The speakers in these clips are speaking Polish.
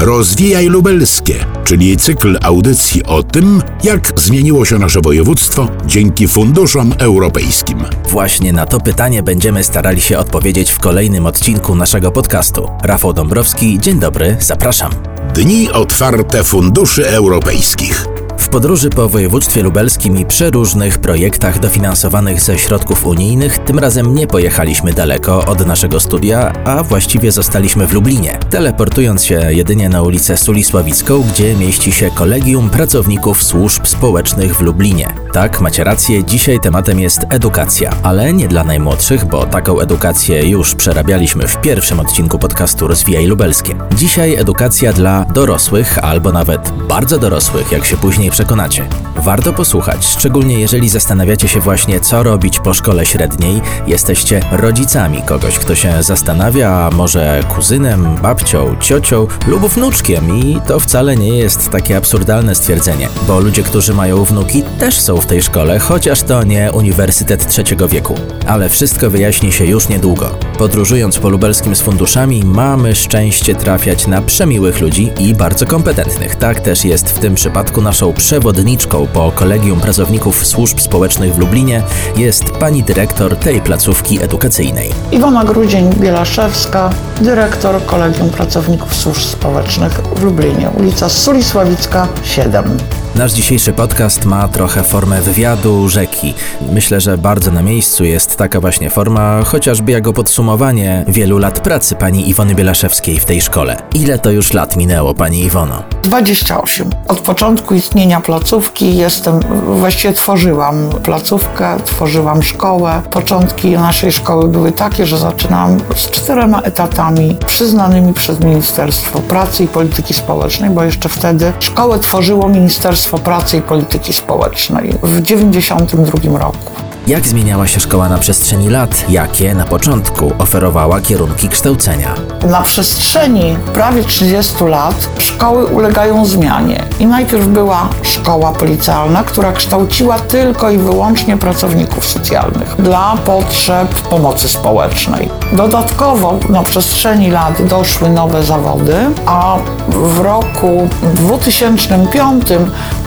Rozwijaj Lubelskie, czyli cykl audycji o tym, jak zmieniło się nasze województwo dzięki funduszom europejskim. Właśnie na to pytanie będziemy starali się odpowiedzieć w kolejnym odcinku naszego podcastu. Rafał Dąbrowski, dzień dobry, zapraszam. Dni otwarte funduszy europejskich. W podróży po województwie lubelskim i przeróżnych projektach dofinansowanych ze środków unijnych, tym razem nie pojechaliśmy daleko od naszego studia, a właściwie zostaliśmy w Lublinie, teleportując się jedynie na ulicę Sulisławicką, gdzie mieści się Kolegium Pracowników Służb Społecznych w Lublinie. Tak, macie rację, dzisiaj tematem jest edukacja, ale nie dla najmłodszych, bo taką edukację już przerabialiśmy w pierwszym odcinku podcastu Rozwijaj Lubelskie. Dzisiaj edukacja dla dorosłych, albo nawet bardzo dorosłych, jak się później przekonacie. Warto posłuchać, szczególnie jeżeli zastanawiacie się właśnie, co robić po szkole średniej, jesteście rodzicami kogoś, kto się zastanawia, a może kuzynem, babcią, ciocią lub wnuczkiem i to wcale nie jest takie absurdalne stwierdzenie, bo ludzie, którzy mają wnuki też są w tej szkole, chociaż to nie Uniwersytet Trzeciego Wieku. Ale wszystko wyjaśni się już niedługo. Podróżując po lubelskim z funduszami, mamy szczęście trafiać na przemiłych ludzi i bardzo kompetentnych. Tak też jest w tym przypadku naszą przewodniczką po Kolegium Pracowników Służb Społecznych w Lublinie jest pani dyrektor tej placówki edukacyjnej. Iwona Grudzień-Bielaszewska, dyrektor Kolegium Pracowników Służb Społecznych w Lublinie, ulica Sulisławicka 7. Nasz dzisiejszy podcast ma trochę formę wywiadu rzeki. Myślę, że bardzo na miejscu jest taka właśnie forma, chociażby jako podsumowanie wielu lat pracy pani Iwony Bielaszewskiej w tej szkole. Ile to już lat minęło, pani Iwono? 28. Od początku istnienia placówki jestem, właściwie tworzyłam placówkę, tworzyłam szkołę. Początki naszej szkoły były takie, że zaczynałam z czterema etatami przyznanymi przez Ministerstwo Pracy i Polityki Społecznej, bo jeszcze wtedy szkołę tworzyło Ministerstwo Pracy i Polityki Społecznej w 92 roku. Jak zmieniała się szkoła na przestrzeni lat? Jakie na początku oferowała kierunki kształcenia? Na przestrzeni prawie 30 lat szkoły ulegają zmianie. I najpierw była szkoła policjalna, która kształciła tylko i wyłącznie pracowników socjalnych dla potrzeb pomocy społecznej. Dodatkowo na przestrzeni lat doszły nowe zawody, a w roku 2005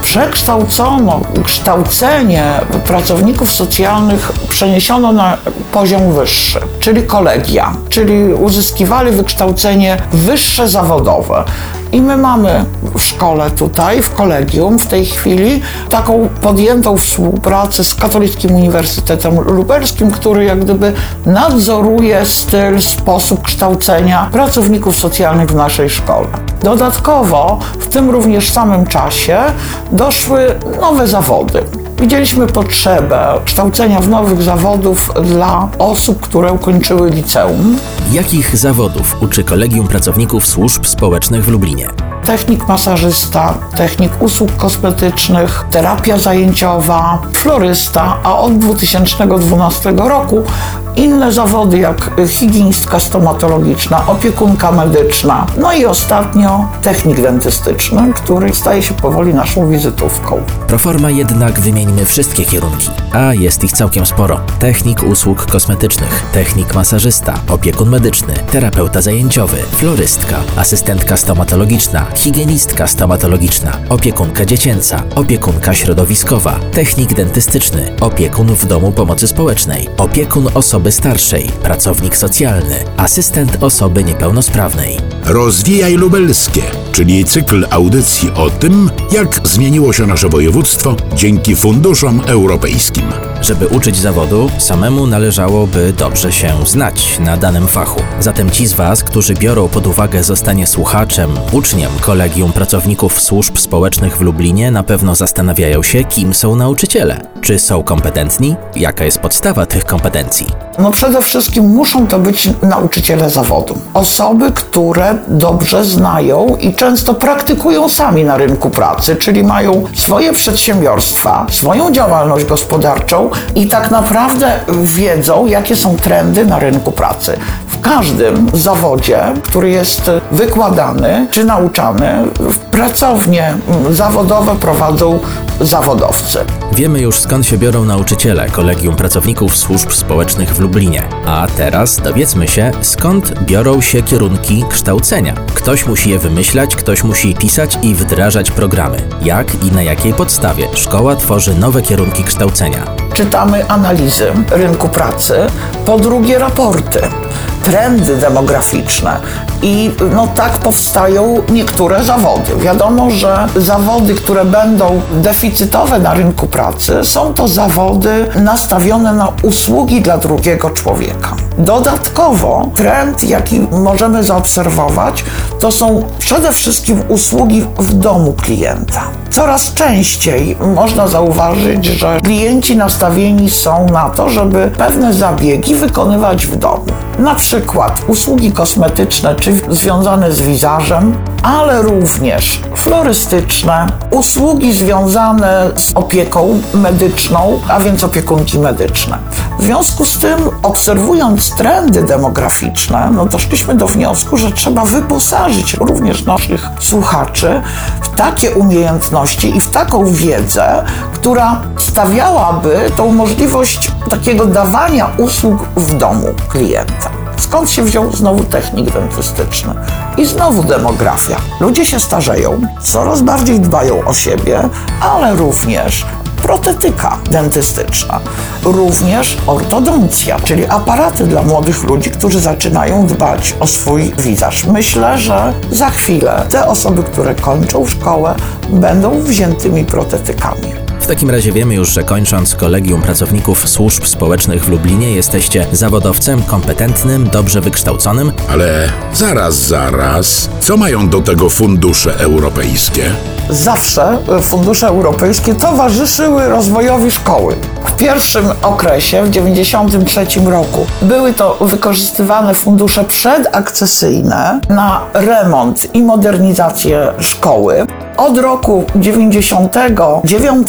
przekształcono kształcenie pracowników socjalnych, przeniesiono na poziom wyższy, czyli kolegia, czyli uzyskiwali wykształcenie wyższe zawodowe. I my mamy w szkole tutaj, w kolegium w tej chwili, taką podjętą współpracę z Katolickim Uniwersytetem Lubelskim, który jak gdyby nadzoruje styl, sposób kształcenia pracowników socjalnych w naszej szkole. Dodatkowo w tym również samym czasie doszły nowe zawody. Widzieliśmy potrzebę kształcenia w nowych zawodów dla osób, które ukończyły liceum. Jakich zawodów uczy Kolegium Pracowników Służb Społecznych w Lublinie? technik masażysta, technik usług kosmetycznych, terapia zajęciowa, florysta, a od 2012 roku inne zawody jak higienistka stomatologiczna, opiekunka medyczna, no i ostatnio technik dentystyczny, który staje się powoli naszą wizytówką. Proforma jednak wymieńmy wszystkie kierunki, a jest ich całkiem sporo. Technik usług kosmetycznych, technik masażysta, opiekun medyczny, terapeuta zajęciowy, florystka, asystentka stomatologiczna, higienistka stomatologiczna, opiekunka dziecięca, opiekunka środowiskowa, technik dentystyczny, opiekun w domu pomocy społecznej, opiekun osoby starszej, pracownik socjalny, asystent osoby niepełnosprawnej. Rozwijaj Lubelskie, czyli cykl audycji o tym, jak zmieniło się nasze województwo dzięki funduszom europejskim. Żeby uczyć zawodu, samemu należałoby dobrze się znać na danym fachu. Zatem ci z Was, którzy biorą pod uwagę zostanie słuchaczem, uczniem Kolegium Pracowników Służb Społecznych w Lublinie, na pewno zastanawiają się, kim są nauczyciele. Czy są kompetentni? Jaka jest podstawa tych kompetencji? No przede wszystkim muszą to być nauczyciele zawodu. Osoby, które dobrze znają i często praktykują sami na rynku pracy, czyli mają swoje przedsiębiorstwa, swoją działalność gospodarczą i tak naprawdę wiedzą, jakie są trendy na rynku pracy. W każdym zawodzie, który jest wykładany czy nauczany, pracownie zawodowe prowadzą zawodowcy. Wiemy już skąd się biorą nauczyciele Kolegium Pracowników Służb Społecznych w Lublinie. A teraz dowiedzmy się, skąd biorą się kierunki kształcenia. Ktoś musi je wymyślać, ktoś musi pisać i wdrażać programy. Jak i na jakiej podstawie szkoła tworzy nowe kierunki kształcenia. Czytamy analizy rynku pracy, po drugie raporty trendy demograficzne i no tak powstają niektóre zawody. Wiadomo, że zawody, które będą deficytowe na rynku pracy, są to zawody nastawione na usługi dla drugiego człowieka. Dodatkowo trend, jaki możemy zaobserwować, to są przede wszystkim usługi w domu klienta. Coraz częściej można zauważyć, że klienci nastawieni są na to, żeby pewne zabiegi wykonywać w domu. Na przykład usługi kosmetyczne czy związane z wizażem, ale również florystyczne, usługi związane z opieką medyczną, a więc opiekunki medyczne. W związku z tym, obserwując trendy demograficzne, no doszliśmy do wniosku, że trzeba wyposażyć również naszych słuchaczy w takie umiejętności i w taką wiedzę, która stawiałaby tą możliwość takiego dawania usług w domu klienta. Skąd się wziął znowu technik dentystyczny? I znowu demografia. Ludzie się starzeją, coraz bardziej dbają o siebie, ale również protetyka dentystyczna, również ortodoncja, czyli aparaty dla młodych ludzi, którzy zaczynają dbać o swój wizaż. Myślę, że za chwilę te osoby, które kończą szkołę, będą wziętymi protetykami. W takim razie wiemy już, że kończąc Kolegium Pracowników Służb Społecznych w Lublinie jesteście zawodowcem kompetentnym, dobrze wykształconym. Ale zaraz, zaraz. Co mają do tego fundusze europejskie? Zawsze fundusze europejskie towarzyszyły rozwojowi szkoły. W pierwszym okresie, w 1993 roku, były to wykorzystywane fundusze przedakcesyjne na remont i modernizację szkoły. Od roku 99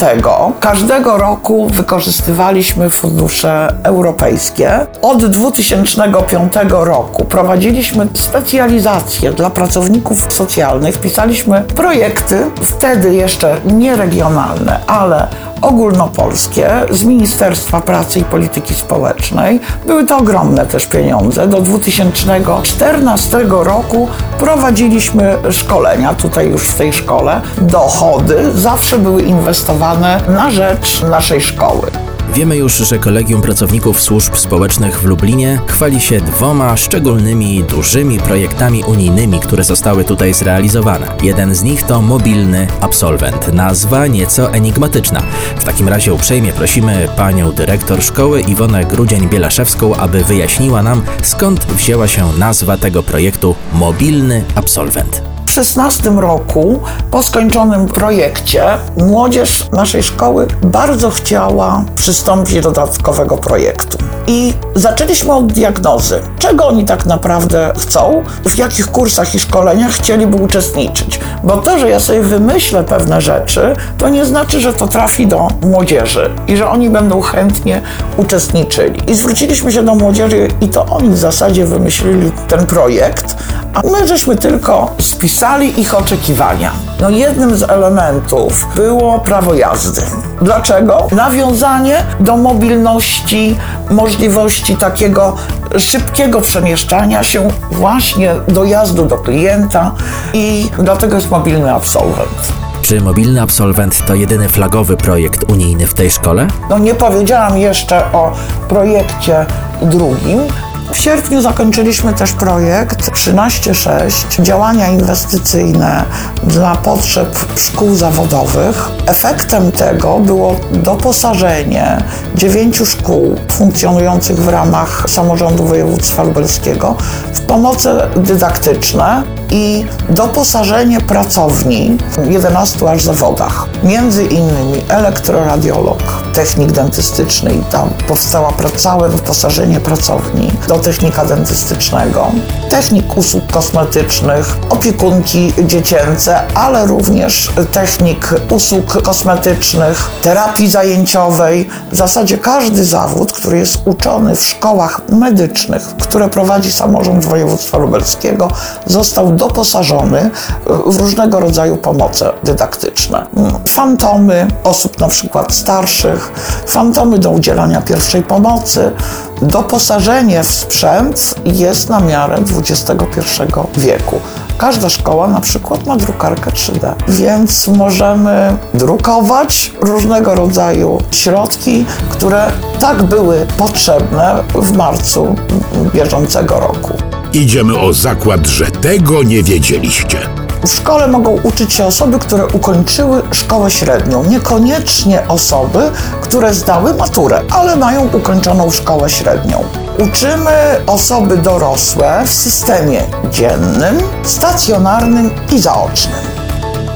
każdego roku wykorzystywaliśmy fundusze europejskie. Od 2005 roku prowadziliśmy specjalizację dla pracowników socjalnych, pisaliśmy projekty, wtedy jeszcze nie regionalne, ale ogólnopolskie z Ministerstwa Pracy i Polityki Społecznej. Były to ogromne też pieniądze. Do 2014 roku prowadziliśmy szkolenia tutaj już w tej szkole. Dochody zawsze były inwestowane na rzecz naszej szkoły. Wiemy już, że Kolegium Pracowników Służb Społecznych w Lublinie chwali się dwoma szczególnymi, dużymi projektami unijnymi, które zostały tutaj zrealizowane. Jeden z nich to mobilny absolwent. Nazwa nieco enigmatyczna. W takim razie uprzejmie prosimy panią dyrektor szkoły Iwonę Grudzień-Bielaszewską, aby wyjaśniła nam, skąd wzięła się nazwa tego projektu Mobilny Absolwent. 2016 roku, po skończonym projekcie, młodzież naszej szkoły bardzo chciała przystąpić do dodatkowego projektu. I zaczęliśmy od diagnozy, czego oni tak naprawdę chcą, w jakich kursach i szkoleniach chcieliby uczestniczyć. Bo to, że ja sobie wymyślę pewne rzeczy, to nie znaczy, że to trafi do młodzieży i że oni będą chętnie uczestniczyli. I zwróciliśmy się do młodzieży i to oni w zasadzie wymyślili ten projekt, a my żeśmy tylko spisali ich oczekiwania. No jednym z elementów było prawo jazdy. Dlaczego? Nawiązanie do mobilności, możliwości takiego szybkiego przemieszczania się właśnie dojazdu do klienta i dlatego jest mobilny absolwent. Czy mobilny absolwent to jedyny flagowy projekt unijny w tej szkole? No nie powiedziałam jeszcze o projekcie drugim, w sierpniu zakończyliśmy też projekt 13.6 działania inwestycyjne dla potrzeb szkół zawodowych. Efektem tego było doposażenie dziewięciu szkół funkcjonujących w ramach samorządu województwa lubelskiego w pomoce dydaktyczne i doposażenie pracowni w 11 aż zawodach. Między innymi elektroradiolog, technik dentystyczny i tam powstała całe wyposażenie pracowni do technika dentystycznego, technik usług kosmetycznych, opiekunki dziecięce, ale również technik usług kosmetycznych, terapii zajęciowej. W zasadzie każdy zawód, który jest uczony w szkołach medycznych, które prowadzi samorząd województwa lubelskiego, został doposażony w różnego rodzaju pomoce dydaktyczne. Fantomy osób na przykład starszych, fantomy do udzielania pierwszej pomocy, doposażenie w sprzęt jest na miarę XXI wieku. Każda szkoła na przykład ma drukarkę 3D, więc możemy drukować różnego rodzaju środki, które tak były potrzebne w marcu bieżącego roku. Idziemy o zakład, że tego nie wiedzieliście. W szkole mogą uczyć się osoby, które ukończyły szkołę średnią, niekoniecznie osoby, które zdały maturę, ale mają ukończoną szkołę średnią. Uczymy osoby dorosłe w systemie dziennym, stacjonarnym i zaocznym.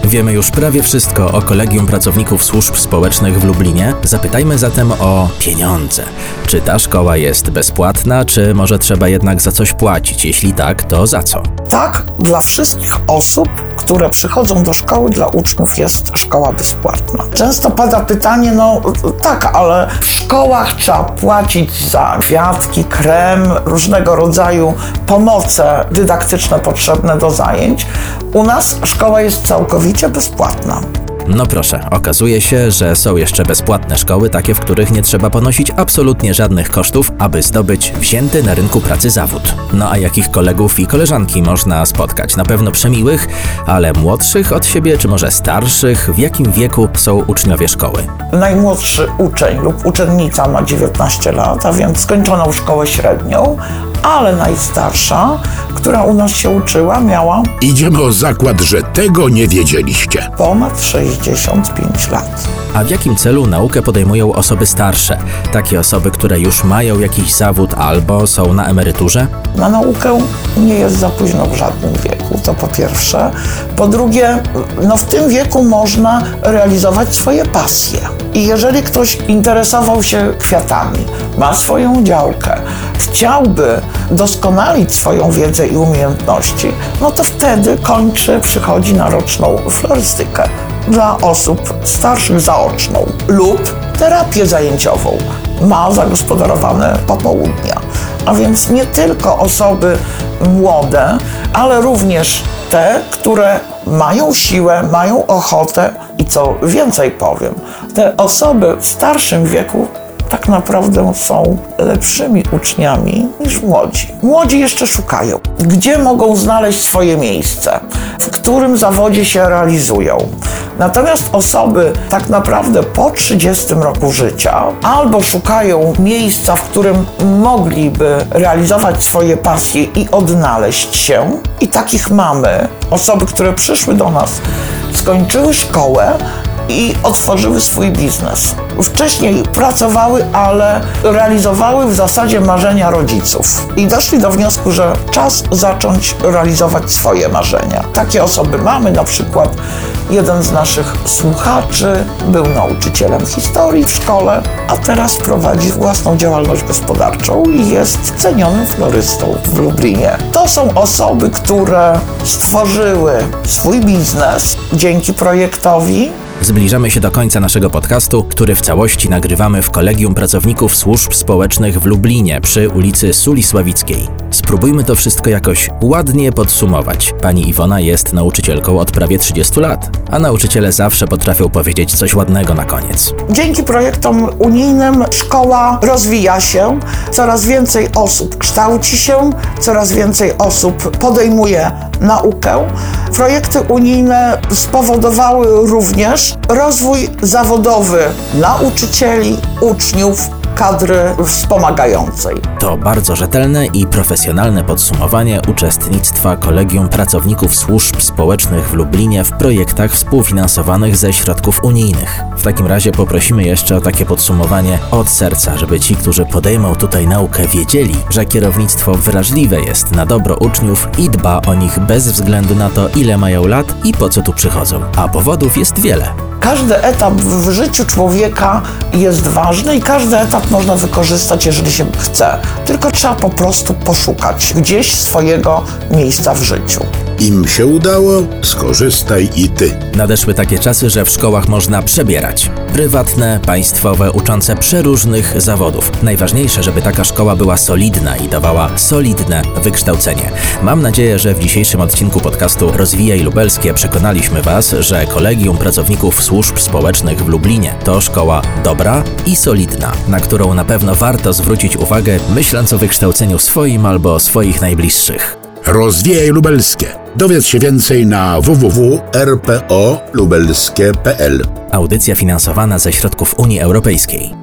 Wiemy już prawie wszystko o Kolegium Pracowników Służb Społecznych w Lublinie. Zapytajmy zatem o pieniądze. Czy ta szkoła jest bezpłatna, czy może trzeba jednak za coś płacić? Jeśli tak, to za co? Tak, dla wszystkich osób, które przychodzą do szkoły, dla uczniów jest szkoła bezpłatna. Często pada pytanie, no tak, ale w szkołach trzeba płacić za kwiatki, krem, różnego rodzaju pomoce dydaktyczne potrzebne do zajęć. U nas szkoła jest całkowicie bezpłatna. No proszę, okazuje się, że są jeszcze bezpłatne szkoły, takie, w których nie trzeba ponosić absolutnie żadnych kosztów, aby zdobyć wzięty na rynku pracy zawód. No a jakich kolegów i koleżanki można spotkać? Na pewno przemiłych, ale młodszych od siebie, czy może starszych? W jakim wieku są uczniowie szkoły? Najmłodszy uczeń lub uczennica ma 19 lat, a więc skończoną szkołę średnią, ale najstarsza, która u nas się uczyła, miała Idziemy o zakład, że tego nie wiedzieliście. ponad 65 lat. A w jakim celu naukę podejmują osoby starsze? Takie osoby, które już mają jakiś zawód albo są na emeryturze? Na naukę nie jest za późno w żadnym wieku, to po pierwsze. Po drugie, no w tym wieku można realizować swoje pasje. I jeżeli ktoś interesował się kwiatami, ma swoją działkę, chciałby doskonalić swoją wiedzę i umiejętności, no to wtedy kończy, przychodzi na roczną florystykę dla osób starszych zaoczną lub terapię zajęciową. Ma zagospodarowane popołudnia. A więc nie tylko osoby młode, ale również te, które mają siłę, mają ochotę i co więcej powiem, te osoby w starszym wieku tak naprawdę są lepszymi uczniami niż młodzi. Młodzi jeszcze szukają, gdzie mogą znaleźć swoje miejsce, w którym zawodzie się realizują. Natomiast osoby tak naprawdę po 30 roku życia albo szukają miejsca, w którym mogliby realizować swoje pasje i odnaleźć się, i takich mamy. Osoby, które przyszły do nas, skończyły szkołę, i otworzyły swój biznes. Wcześniej pracowały, ale realizowały w zasadzie marzenia rodziców i doszli do wniosku, że czas zacząć realizować swoje marzenia. Takie osoby mamy, na przykład jeden z naszych słuchaczy był nauczycielem historii w szkole, a teraz prowadzi własną działalność gospodarczą i jest cenionym florystą w Lublinie. To są osoby, które stworzyły swój biznes dzięki projektowi, Zbliżamy się do końca naszego podcastu, który w całości nagrywamy w Kolegium Pracowników Służb Społecznych w Lublinie przy ulicy Sulisławickiej. Spróbujmy to wszystko jakoś ładnie podsumować. Pani Iwona jest nauczycielką od prawie 30 lat, a nauczyciele zawsze potrafią powiedzieć coś ładnego na koniec. Dzięki projektom unijnym szkoła rozwija się, coraz więcej osób kształci się, coraz więcej osób podejmuje naukę. Projekty unijne spowodowały rozwój zawodowy nauczycieli, uczniów, kadry wspomagającej. To bardzo rzetelne i profesjonalne podsumowanie uczestnictwa Kolegium Pracowników Służb Społecznych w Lublinie w projektach współfinansowanych ze środków unijnych. W takim razie poprosimy jeszcze o takie podsumowanie od serca, żeby ci, którzy podejmą tutaj naukę, wiedzieli, że kierownictwo wrażliwe jest na dobro uczniów i dba o nich bez względu na to, ile mają lat i po co tu przychodzą. A powodów jest wiele. Każdy etap w życiu człowieka jest ważny i każdy etap można wykorzystać, jeżeli się chce. Tylko trzeba po prostu poszukać gdzieś swojego miejsca w życiu. Im się udało, skorzystaj i ty. Nadeszły takie czasy, że w szkołach można przebierać. Prywatne, państwowe, uczące przeróżnych zawodów. Najważniejsze, żeby taka szkoła była solidna i dawała solidne wykształcenie. Mam nadzieję, że w dzisiejszym odcinku podcastu Rozwijaj Lubelskie przekonaliśmy Was, że Kolegium Pracowników Służb Społecznych w Lublinie to szkoła dobra i solidna, na którą na pewno warto zwrócić uwagę, myśląc o wykształceniu swoim albo swoich najbliższych. Rozwijaj Lubelskie. Dowiedz się więcej na www.rpolubelskie.pl. Audycja finansowana ze środków Unii Europejskiej.